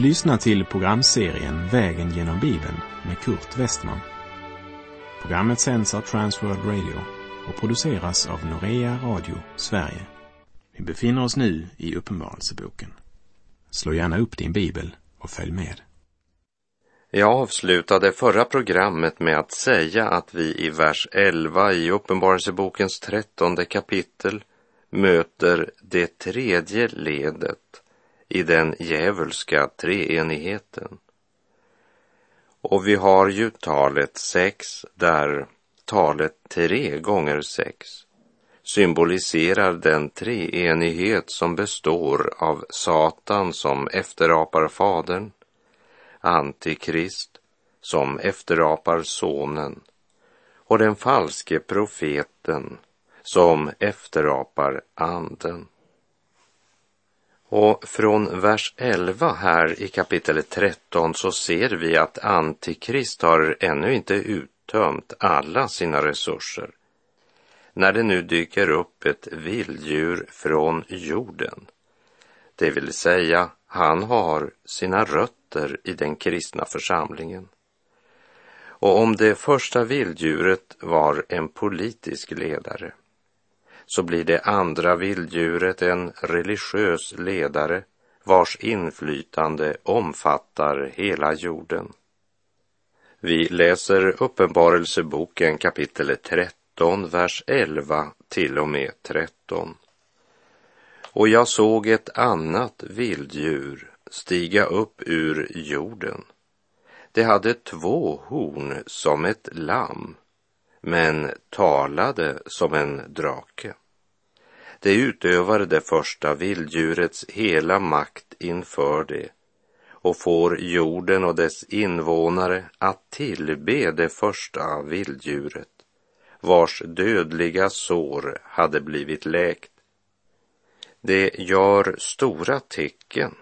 Du lyssnar till programserien Vägen genom Bibeln med Kurt Westman. Programmet sänds av Transworld Radio och produceras av Norea Radio Sverige. Vi befinner oss nu i Uppenbarelseboken. Slå gärna upp din bibel och följ med. Jag avslutade förra programmet med att säga att vi i vers 11 i Uppenbarelsebokens trettonde kapitel möter det tredje ledet i den djävulska treenigheten. Och vi har ju talet sex där talet tre gånger sex symboliserar den treenighet som består av Satan som efterapar Fadern, Antikrist som efterapar Sonen och den falske profeten som efterapar Anden. Och från vers 11 här i kapitel 13 så ser vi att Antikrist har ännu inte uttömt alla sina resurser. När det nu dyker upp ett vilddjur från jorden, det vill säga han har sina rötter i den kristna församlingen. Och om det första vilddjuret var en politisk ledare, så blir det andra vilddjuret en religiös ledare vars inflytande omfattar hela jorden. Vi läser Uppenbarelseboken kapitel 13, vers 11 till och med 13. Och jag såg ett annat vilddjur stiga upp ur jorden. Det hade två horn som ett lamm, men talade som en drake. Det utövar det första vilddjurets hela makt inför det och får jorden och dess invånare att tillbe det första vilddjuret vars dödliga sår hade blivit läkt. Det gör stora tecken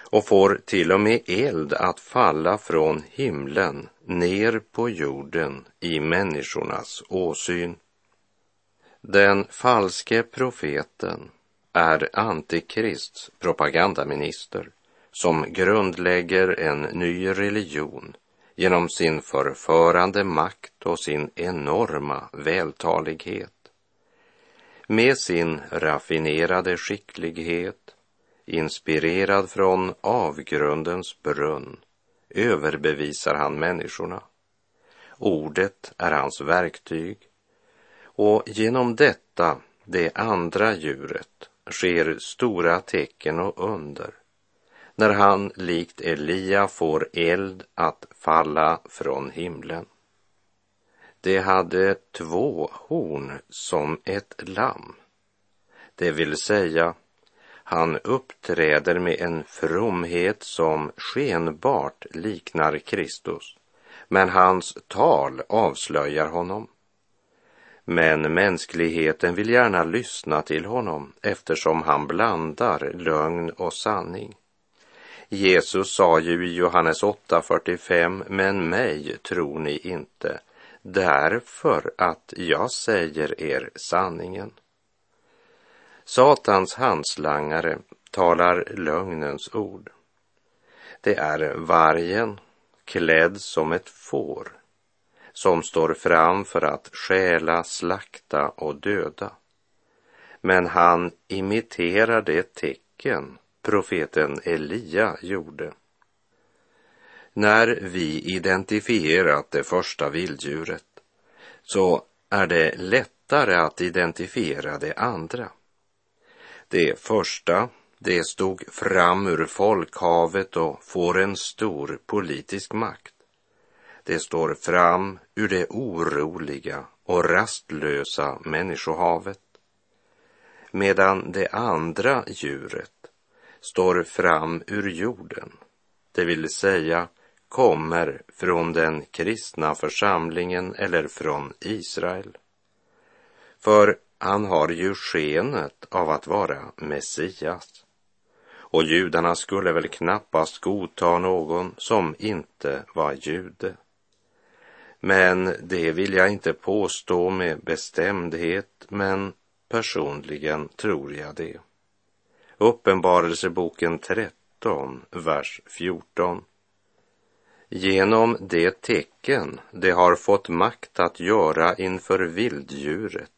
och får till och med eld att falla från himlen ner på jorden i människornas åsyn. Den falske profeten är Antikrists propagandaminister som grundlägger en ny religion genom sin förförande makt och sin enorma vältalighet. Med sin raffinerade skicklighet, inspirerad från avgrundens brunn, överbevisar han människorna. Ordet är hans verktyg och genom detta, det andra djuret, sker stora tecken och under när han likt Elia får eld att falla från himlen. Det hade två horn som ett lamm, det vill säga han uppträder med en fromhet som skenbart liknar Kristus, men hans tal avslöjar honom. Men mänskligheten vill gärna lyssna till honom eftersom han blandar lögn och sanning. Jesus sa ju i Johannes 8.45, men mig tror ni inte, därför att jag säger er sanningen. Satans handslangare talar lögnens ord. Det är vargen klädd som ett får som står fram för att stjäla, slakta och döda. Men han imiterar det tecken profeten Elia gjorde. När vi identifierat det första vilddjuret så är det lättare att identifiera det andra. Det första, det stod fram ur folkhavet och får en stor politisk makt. Det står fram ur det oroliga och rastlösa människohavet. Medan det andra djuret står fram ur jorden, det vill säga kommer från den kristna församlingen eller från Israel. För han har ju skenet av att vara Messias. Och judarna skulle väl knappast godta någon som inte var jude. Men det vill jag inte påstå med bestämdhet, men personligen tror jag det. Uppenbarelseboken 13, vers 14. Genom det tecken det har fått makt att göra inför vilddjuret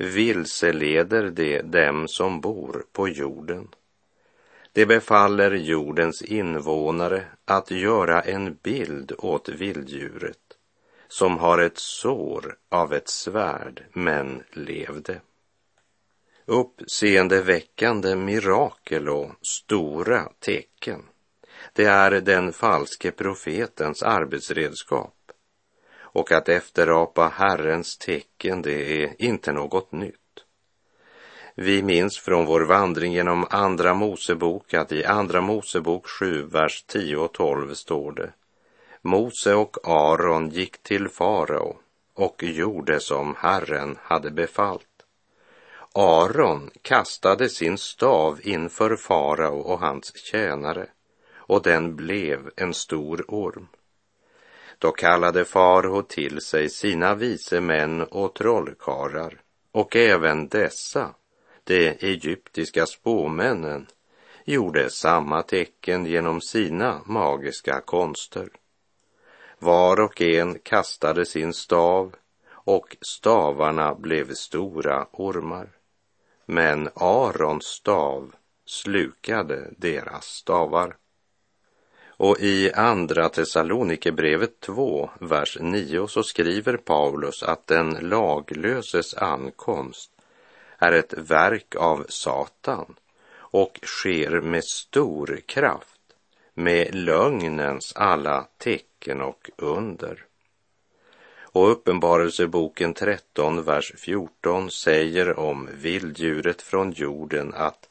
vilseleder det dem som bor på jorden. Det befaller jordens invånare att göra en bild åt vilddjuret som har ett sår av ett svärd men levde. Uppseendeväckande mirakel och stora tecken. Det är den falske profetens arbetsredskap. Och att efterapa Herrens tecken, det är inte något nytt. Vi minns från vår vandring genom Andra Mosebok att i Andra Mosebok 7, vers 10 och 12 står det Mose och Aron gick till farao och gjorde som Herren hade befallt. Aron kastade sin stav inför farao och hans tjänare och den blev en stor orm. Då kallade farao till sig sina vise män och trollkarlar och även dessa, de egyptiska spåmännen, gjorde samma tecken genom sina magiska konster. Var och en kastade sin stav och stavarna blev stora ormar. Men Arons stav slukade deras stavar. Och i Andra Thessalonikerbrevet 2, vers 9 så skriver Paulus att den laglöses ankomst är ett verk av Satan och sker med stor kraft, med lögnens alla tecken och under. Och Uppenbarelseboken 13, vers 14 säger om vilddjuret från jorden att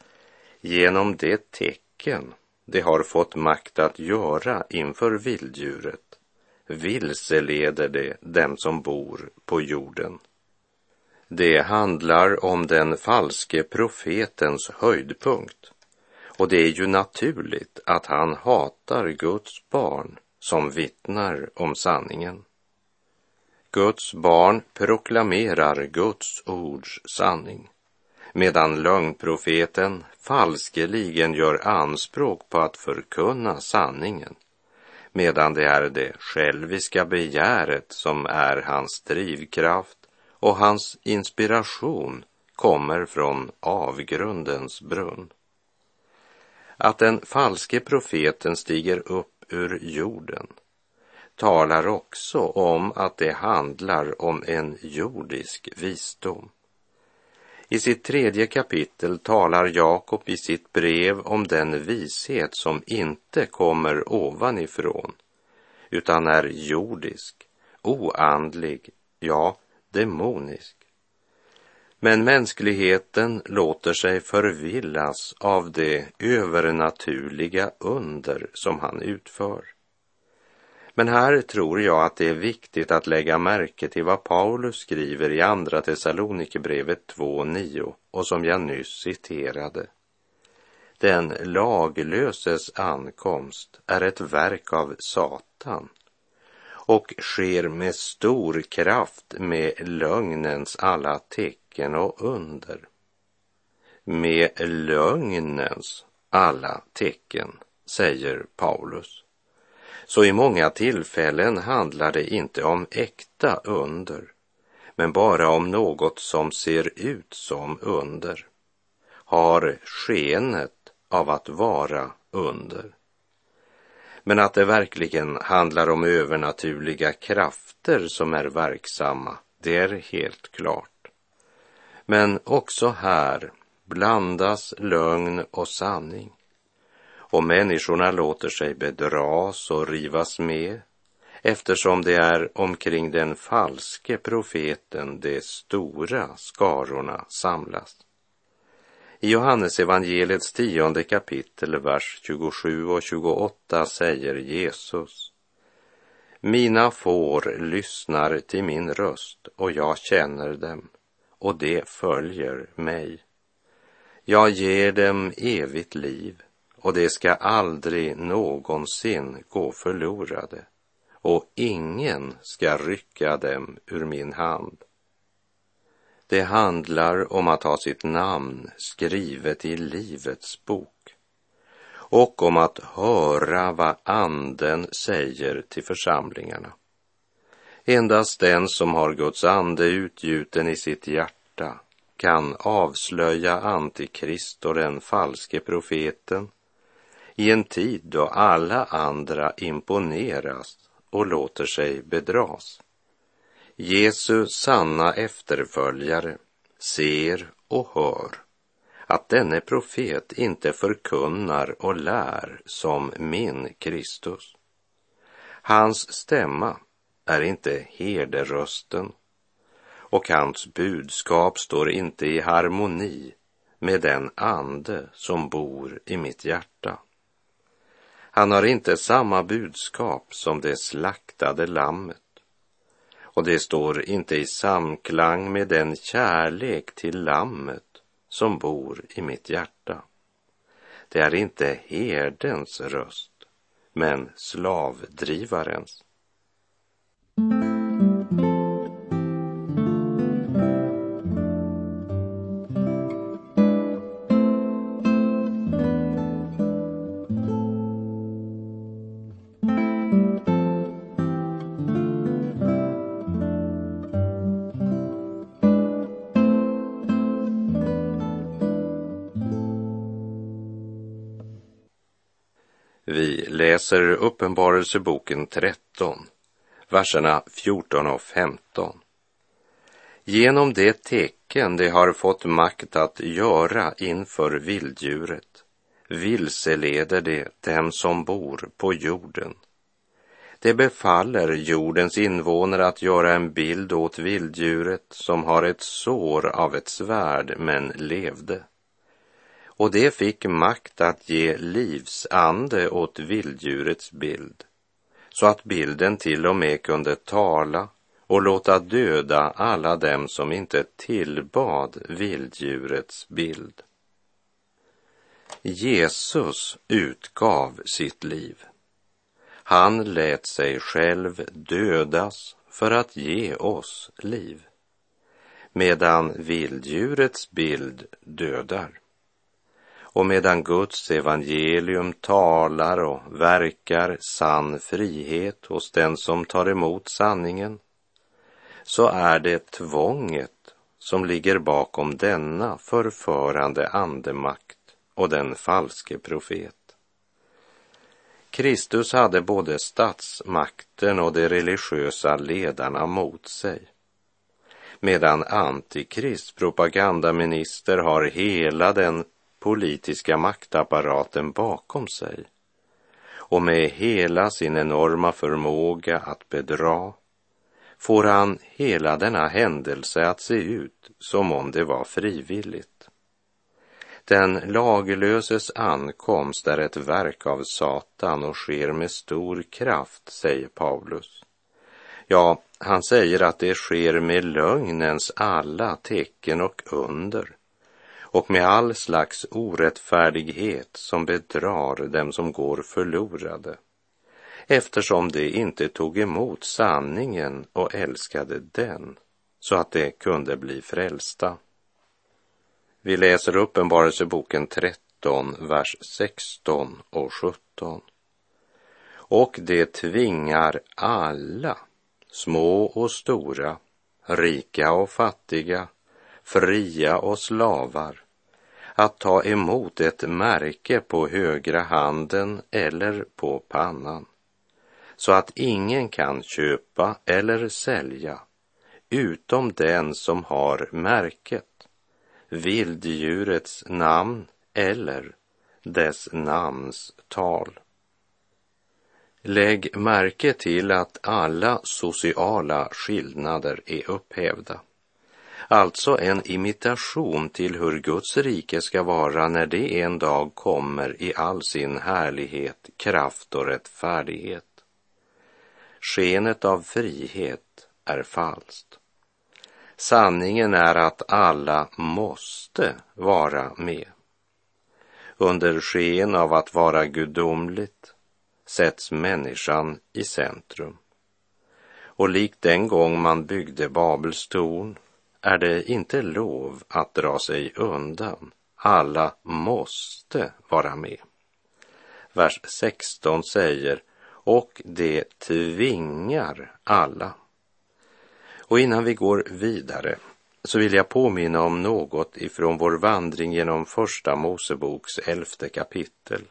genom det tecken det har fått makt att göra inför vilddjuret vilseleder det dem som bor på jorden. Det handlar om den falske profetens höjdpunkt och det är ju naturligt att han hatar Guds barn som vittnar om sanningen. Guds barn proklamerar Guds ords sanning medan lögnprofeten falskeligen gör anspråk på att förkunna sanningen, medan det är det själviska begäret som är hans drivkraft och hans inspiration kommer från avgrundens brunn. Att den falske profeten stiger upp ur jorden talar också om att det handlar om en jordisk visdom. I sitt tredje kapitel talar Jakob i sitt brev om den vishet som inte kommer ovanifrån, utan är jordisk, oandlig, ja, demonisk. Men mänskligheten låter sig förvillas av det övernaturliga under som han utför. Men här tror jag att det är viktigt att lägga märke till vad Paulus skriver i Andra Thessalonikerbrevet 2.9 och som jag nyss citerade. Den laglöses ankomst är ett verk av Satan och sker med stor kraft med lögnens alla tecken och under. Med lögnens alla tecken, säger Paulus. Så i många tillfällen handlar det inte om äkta under, men bara om något som ser ut som under, har skenet av att vara under. Men att det verkligen handlar om övernaturliga krafter som är verksamma, det är helt klart. Men också här blandas lögn och sanning och människorna låter sig bedras och rivas med eftersom det är omkring den falske profeten de stora skarorna samlas. I Johannes evangeliets tionde kapitel, vers 27 och 28 säger Jesus Mina får lyssnar till min röst och jag känner dem och de följer mig. Jag ger dem evigt liv och de ska aldrig någonsin gå förlorade och ingen ska rycka dem ur min hand. Det handlar om att ha sitt namn skrivet i Livets bok och om att höra vad anden säger till församlingarna. Endast den som har Guds ande utgjuten i sitt hjärta kan avslöja Antikrist och den falske profeten i en tid då alla andra imponeras och låter sig bedras. Jesu sanna efterföljare ser och hör att denne profet inte förkunnar och lär som min Kristus. Hans stämma är inte herderösten och hans budskap står inte i harmoni med den ande som bor i mitt hjärta. Han har inte samma budskap som det slaktade lammet och det står inte i samklang med den kärlek till lammet som bor i mitt hjärta. Det är inte herdens röst, men slavdrivarens. Vi läser Uppenbarelseboken 13, verserna 14 och 15. Genom det tecken de har fått makt att göra inför vilddjuret vilseleder de dem som bor på jorden. Det befaller jordens invånare att göra en bild åt vilddjuret som har ett sår av ett svärd men levde och det fick makt att ge livsande åt vilddjurets bild, så att bilden till och med kunde tala och låta döda alla dem som inte tillbad vilddjurets bild. Jesus utgav sitt liv. Han lät sig själv dödas för att ge oss liv, medan vilddjurets bild dödar. Och medan Guds evangelium talar och verkar sann frihet hos den som tar emot sanningen, så är det tvånget som ligger bakom denna förförande andemakt och den falske profet. Kristus hade både statsmakten och de religiösa ledarna mot sig medan Antikrist propagandaminister har hela den politiska maktapparaten bakom sig och med hela sin enorma förmåga att bedra får han hela denna händelse att se ut som om det var frivilligt. Den laglöses ankomst är ett verk av Satan och sker med stor kraft, säger Paulus. Ja, han säger att det sker med lögnens alla tecken och under och med all slags orättfärdighet som bedrar dem som går förlorade eftersom de inte tog emot sanningen och älskade den så att de kunde bli frälsta. Vi läser Uppenbarelseboken 13, vers 16 och 17. Och det tvingar alla, små och stora, rika och fattiga, fria och slavar, att ta emot ett märke på högra handen eller på pannan, så att ingen kan köpa eller sälja utom den som har märket, vilddjurets namn eller dess namns tal. Lägg märke till att alla sociala skillnader är upphävda. Alltså en imitation till hur Guds rike ska vara när det en dag kommer i all sin härlighet, kraft och rättfärdighet. Skenet av frihet är falskt. Sanningen är att alla måste vara med. Under sken av att vara gudomligt sätts människan i centrum. Och likt den gång man byggde Babels torn är det inte lov att dra sig undan. Alla måste vara med. vers 16 säger och det tvingar alla. Och innan vi går vidare så vill jag påminna om något ifrån vår vandring genom Första Moseboks elfte kapitel,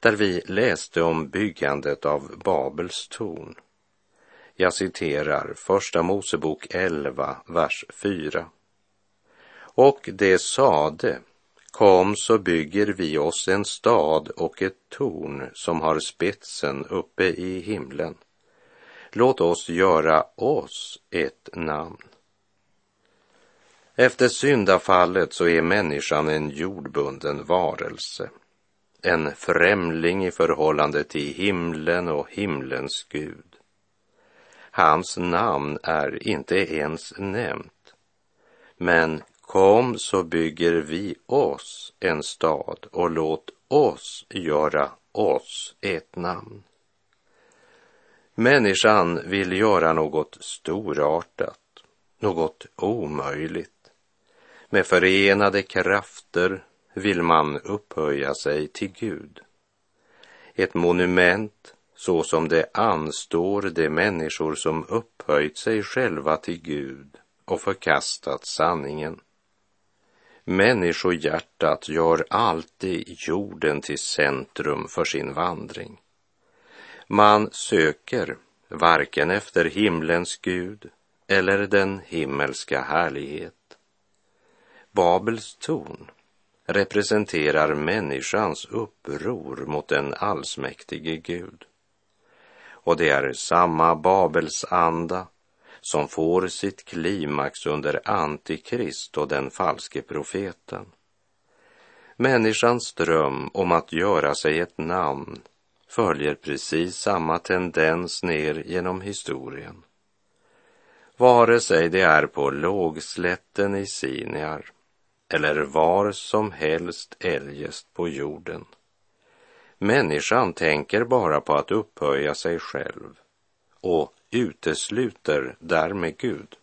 där vi läste om byggandet av Babels torn. Jag citerar Första Mosebok 11, vers 4. Och det sade, kom så bygger vi oss en stad och ett torn som har spetsen uppe i himlen. Låt oss göra oss ett namn efter syndafallet så är människan en jordbunden varelse, en främling i förhållande till himlen och himlens Gud. Hans namn är inte ens nämnt. Men kom så bygger vi oss en stad och låt oss göra oss ett namn. Människan vill göra något storartat, något omöjligt. Med förenade krafter vill man upphöja sig till Gud. Ett monument så som det anstår de människor som upphöjt sig själva till Gud och förkastat sanningen. Människohjärtat gör alltid jorden till centrum för sin vandring. Man söker varken efter himlens Gud eller den himmelska härlighet. Babels torn representerar människans uppror mot den allsmäktige Gud. Och det är samma Babels anda som får sitt klimax under Antikrist och den falske profeten. Människans dröm om att göra sig ett namn följer precis samma tendens ner genom historien. Vare sig det är på lågslätten i Siniar eller var som helst eljest på jorden. Människan tänker bara på att upphöja sig själv och utesluter därmed Gud.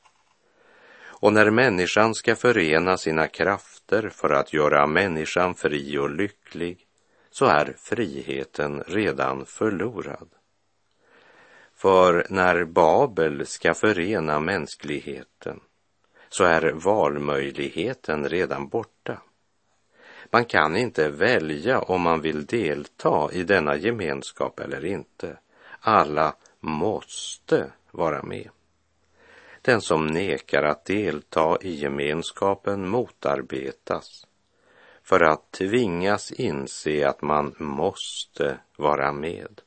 Och när människan ska förena sina krafter för att göra människan fri och lycklig så är friheten redan förlorad. För när Babel ska förena mänskligheten så är valmöjligheten redan borta. Man kan inte välja om man vill delta i denna gemenskap eller inte. Alla måste vara med. Den som nekar att delta i gemenskapen motarbetas för att tvingas inse att man måste vara med.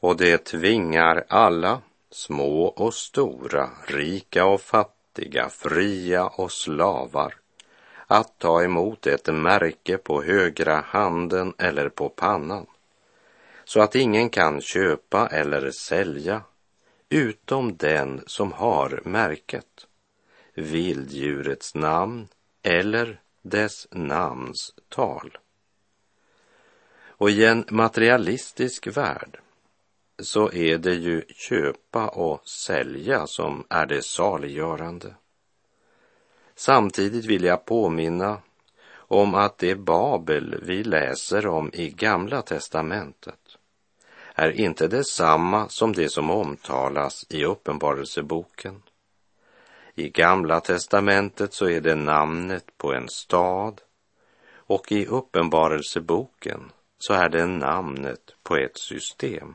Och det tvingar alla, små och stora, rika och fattiga, fria och slavar att ta emot ett märke på högra handen eller på pannan så att ingen kan köpa eller sälja utom den som har märket, vilddjurets namn eller dess namns tal. Och i en materialistisk värld så är det ju köpa och sälja som är det saliggörande. Samtidigt vill jag påminna om att det Babel vi läser om i Gamla testamentet är inte detsamma som det som omtalas i Uppenbarelseboken. I Gamla testamentet så är det namnet på en stad och i Uppenbarelseboken så är det namnet på ett system.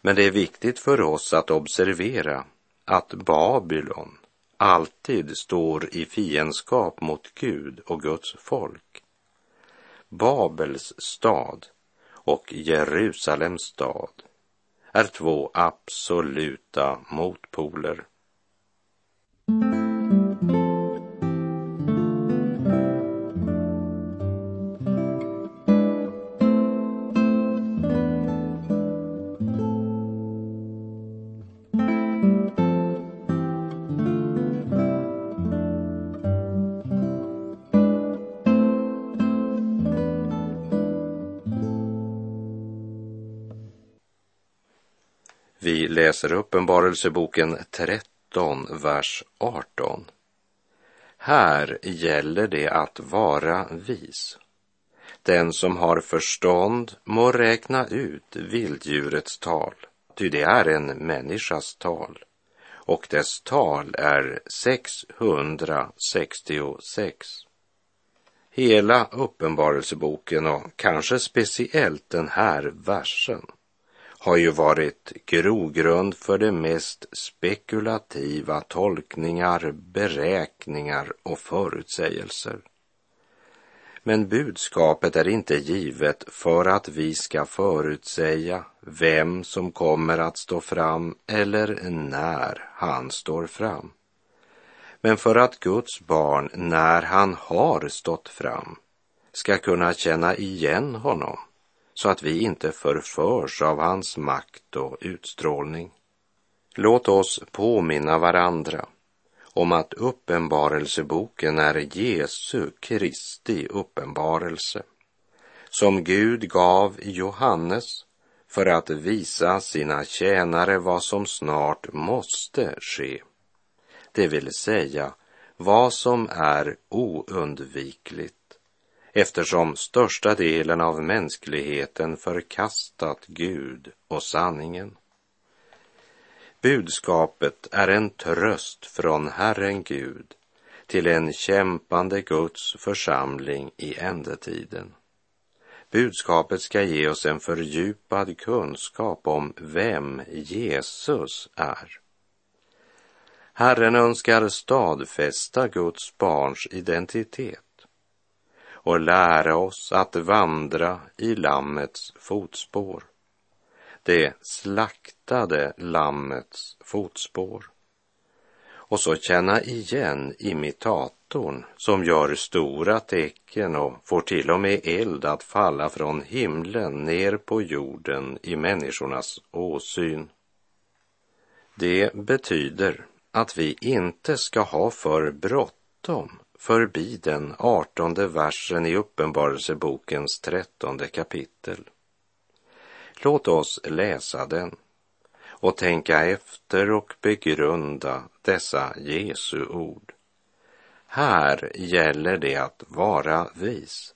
Men det är viktigt för oss att observera att Babylon alltid står i fiendskap mot Gud och Guds folk. Babels stad och Jerusalems stad är två absoluta motpoler. Vi läser Uppenbarelseboken 13, vers 18. Här gäller det att vara vis. Den som har förstånd må räkna ut vilddjurets tal, ty det är en människas tal, och dess tal är 666. Hela uppenbarelseboken och kanske speciellt den här versen har ju varit grogrund för de mest spekulativa tolkningar, beräkningar och förutsägelser. Men budskapet är inte givet för att vi ska förutsäga vem som kommer att stå fram eller när han står fram. Men för att Guds barn, när han har stått fram, ska kunna känna igen honom så att vi inte förförs av hans makt och utstrålning. Låt oss påminna varandra om att uppenbarelseboken är Jesu Kristi uppenbarelse som Gud gav Johannes för att visa sina tjänare vad som snart måste ske. Det vill säga vad som är oundvikligt eftersom största delen av mänskligheten förkastat Gud och sanningen. Budskapet är en tröst från Herren Gud till en kämpande Guds församling i ändetiden. Budskapet ska ge oss en fördjupad kunskap om vem Jesus är. Herren önskar stadfästa Guds barns identitet och lära oss att vandra i Lammets fotspår. Det slaktade Lammets fotspår. Och så känna igen imitatorn som gör stora tecken och får till och med eld att falla från himlen ner på jorden i människornas åsyn. Det betyder att vi inte ska ha för bråttom förbi den artonde versen i Uppenbarelsebokens trettonde kapitel. Låt oss läsa den och tänka efter och begrunda dessa Jesu ord. Här gäller det att vara vis.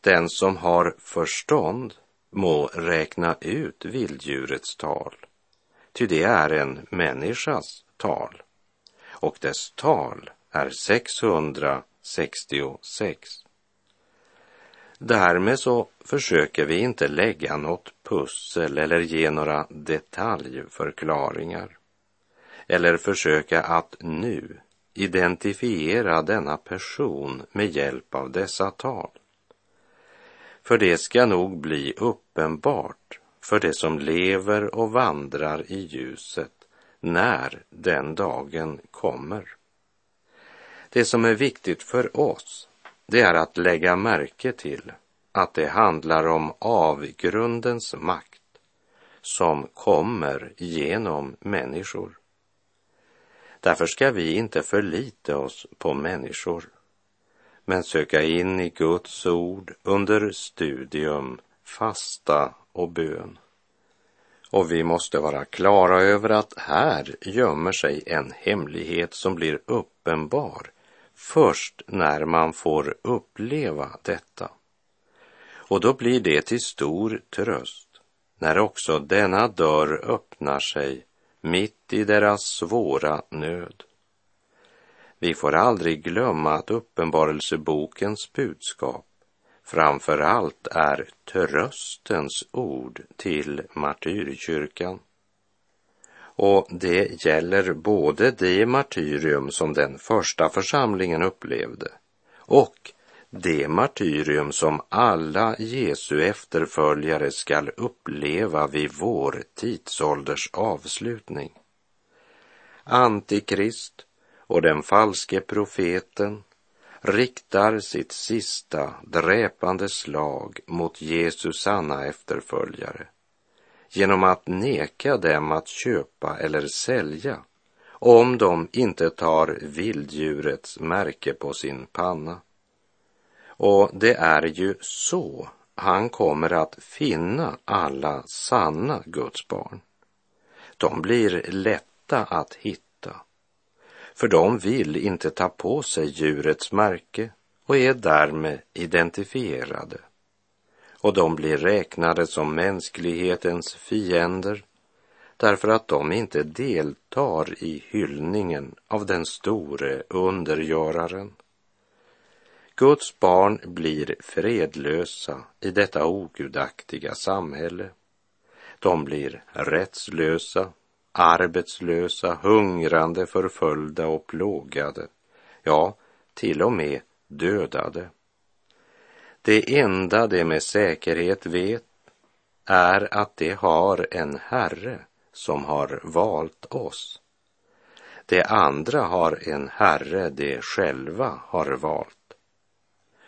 Den som har förstånd må räkna ut vilddjurets tal, ty det är en människas tal, och dess tal är 666. Därmed så försöker vi inte lägga något pussel eller ge några detaljförklaringar eller försöka att nu identifiera denna person med hjälp av dessa tal. För det ska nog bli uppenbart för det som lever och vandrar i ljuset när den dagen kommer. Det som är viktigt för oss, det är att lägga märke till att det handlar om avgrundens makt som kommer genom människor. Därför ska vi inte förlita oss på människor, men söka in i Guds ord under studium, fasta och bön. Och vi måste vara klara över att här gömmer sig en hemlighet som blir uppenbar först när man får uppleva detta. Och då blir det till stor tröst när också denna dörr öppnar sig mitt i deras svåra nöd. Vi får aldrig glömma att uppenbarelsebokens budskap framför allt är tröstens ord till martyrkyrkan. Och det gäller både det martyrium som den första församlingen upplevde och det martyrium som alla Jesu efterföljare skall uppleva vid vår tidsålders avslutning. Antikrist och den falske profeten riktar sitt sista dräpande slag mot Jesu sanna efterföljare genom att neka dem att köpa eller sälja om de inte tar vilddjurets märke på sin panna. Och det är ju så han kommer att finna alla sanna Guds barn. De blir lätta att hitta, för de vill inte ta på sig djurets märke och är därmed identifierade. Och de blir räknade som mänsklighetens fiender därför att de inte deltar i hyllningen av den store undergöraren. Guds barn blir fredlösa i detta ogudaktiga samhälle. De blir rättslösa, arbetslösa, hungrande, förföljda och plågade. Ja, till och med dödade. Det enda de med säkerhet vet är att de har en Herre som har valt oss. De andra har en Herre de själva har valt.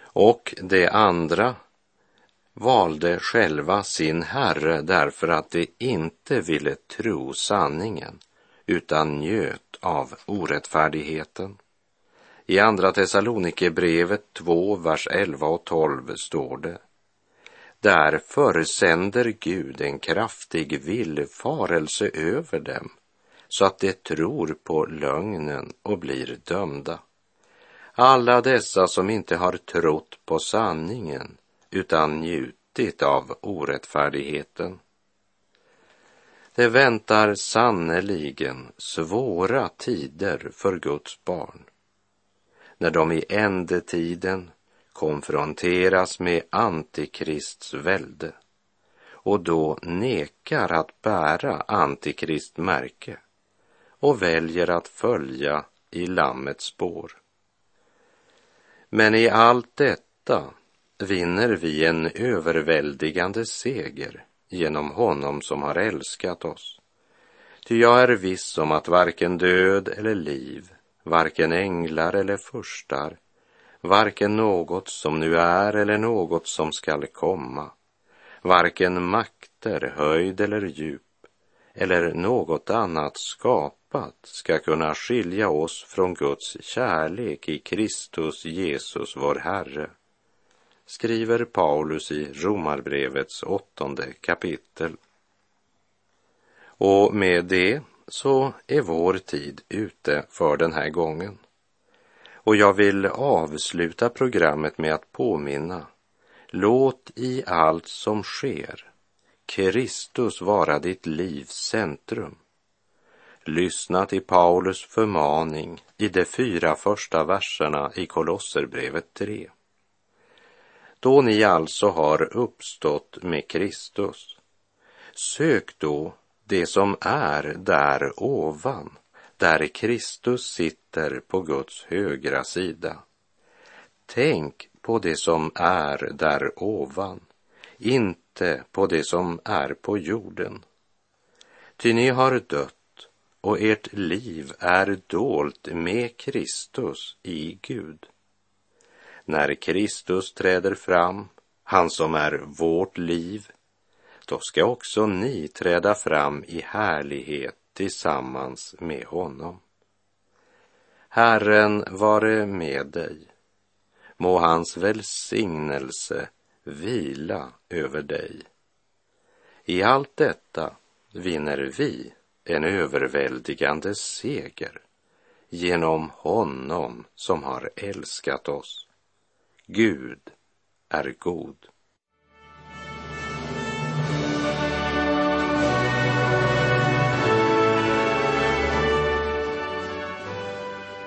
Och de andra valde själva sin Herre därför att de inte ville tro sanningen utan njöt av orättfärdigheten. I Andra Thessalonikerbrevet 2, vers 11 och 12 står det. Därför sänder Gud en kraftig villfarelse över dem så att de tror på lögnen och blir dömda. Alla dessa som inte har trott på sanningen utan njutit av orättfärdigheten. Det väntar sannerligen svåra tider för Guds barn när de i ändetiden konfronteras med Antikrists välde och då nekar att bära Antikristmärke och väljer att följa i Lammets spår. Men i allt detta vinner vi en överväldigande seger genom honom som har älskat oss. Ty jag är viss om att varken död eller liv, varken änglar eller furstar, varken något som nu är eller något som skall komma, varken makter, höjd eller djup, eller något annat skapat ska kunna skilja oss från Guds kärlek i Kristus Jesus, vår Herre, skriver Paulus i Romarbrevets åttonde kapitel. Och med det så är vår tid ute för den här gången. Och jag vill avsluta programmet med att påminna. Låt i allt som sker Kristus vara ditt livs centrum. Lyssna till Paulus förmaning i de fyra första verserna i Kolosserbrevet 3. Då ni alltså har uppstått med Kristus, sök då det som är där ovan, där Kristus sitter på Guds högra sida. Tänk på det som är där ovan, inte på det som är på jorden. Ty ni har dött och ert liv är dolt med Kristus i Gud. När Kristus träder fram, han som är vårt liv, då ska också ni träda fram i härlighet tillsammans med honom. Herren vare med dig. Må hans välsignelse vila över dig. I allt detta vinner vi en överväldigande seger genom honom som har älskat oss. Gud är god.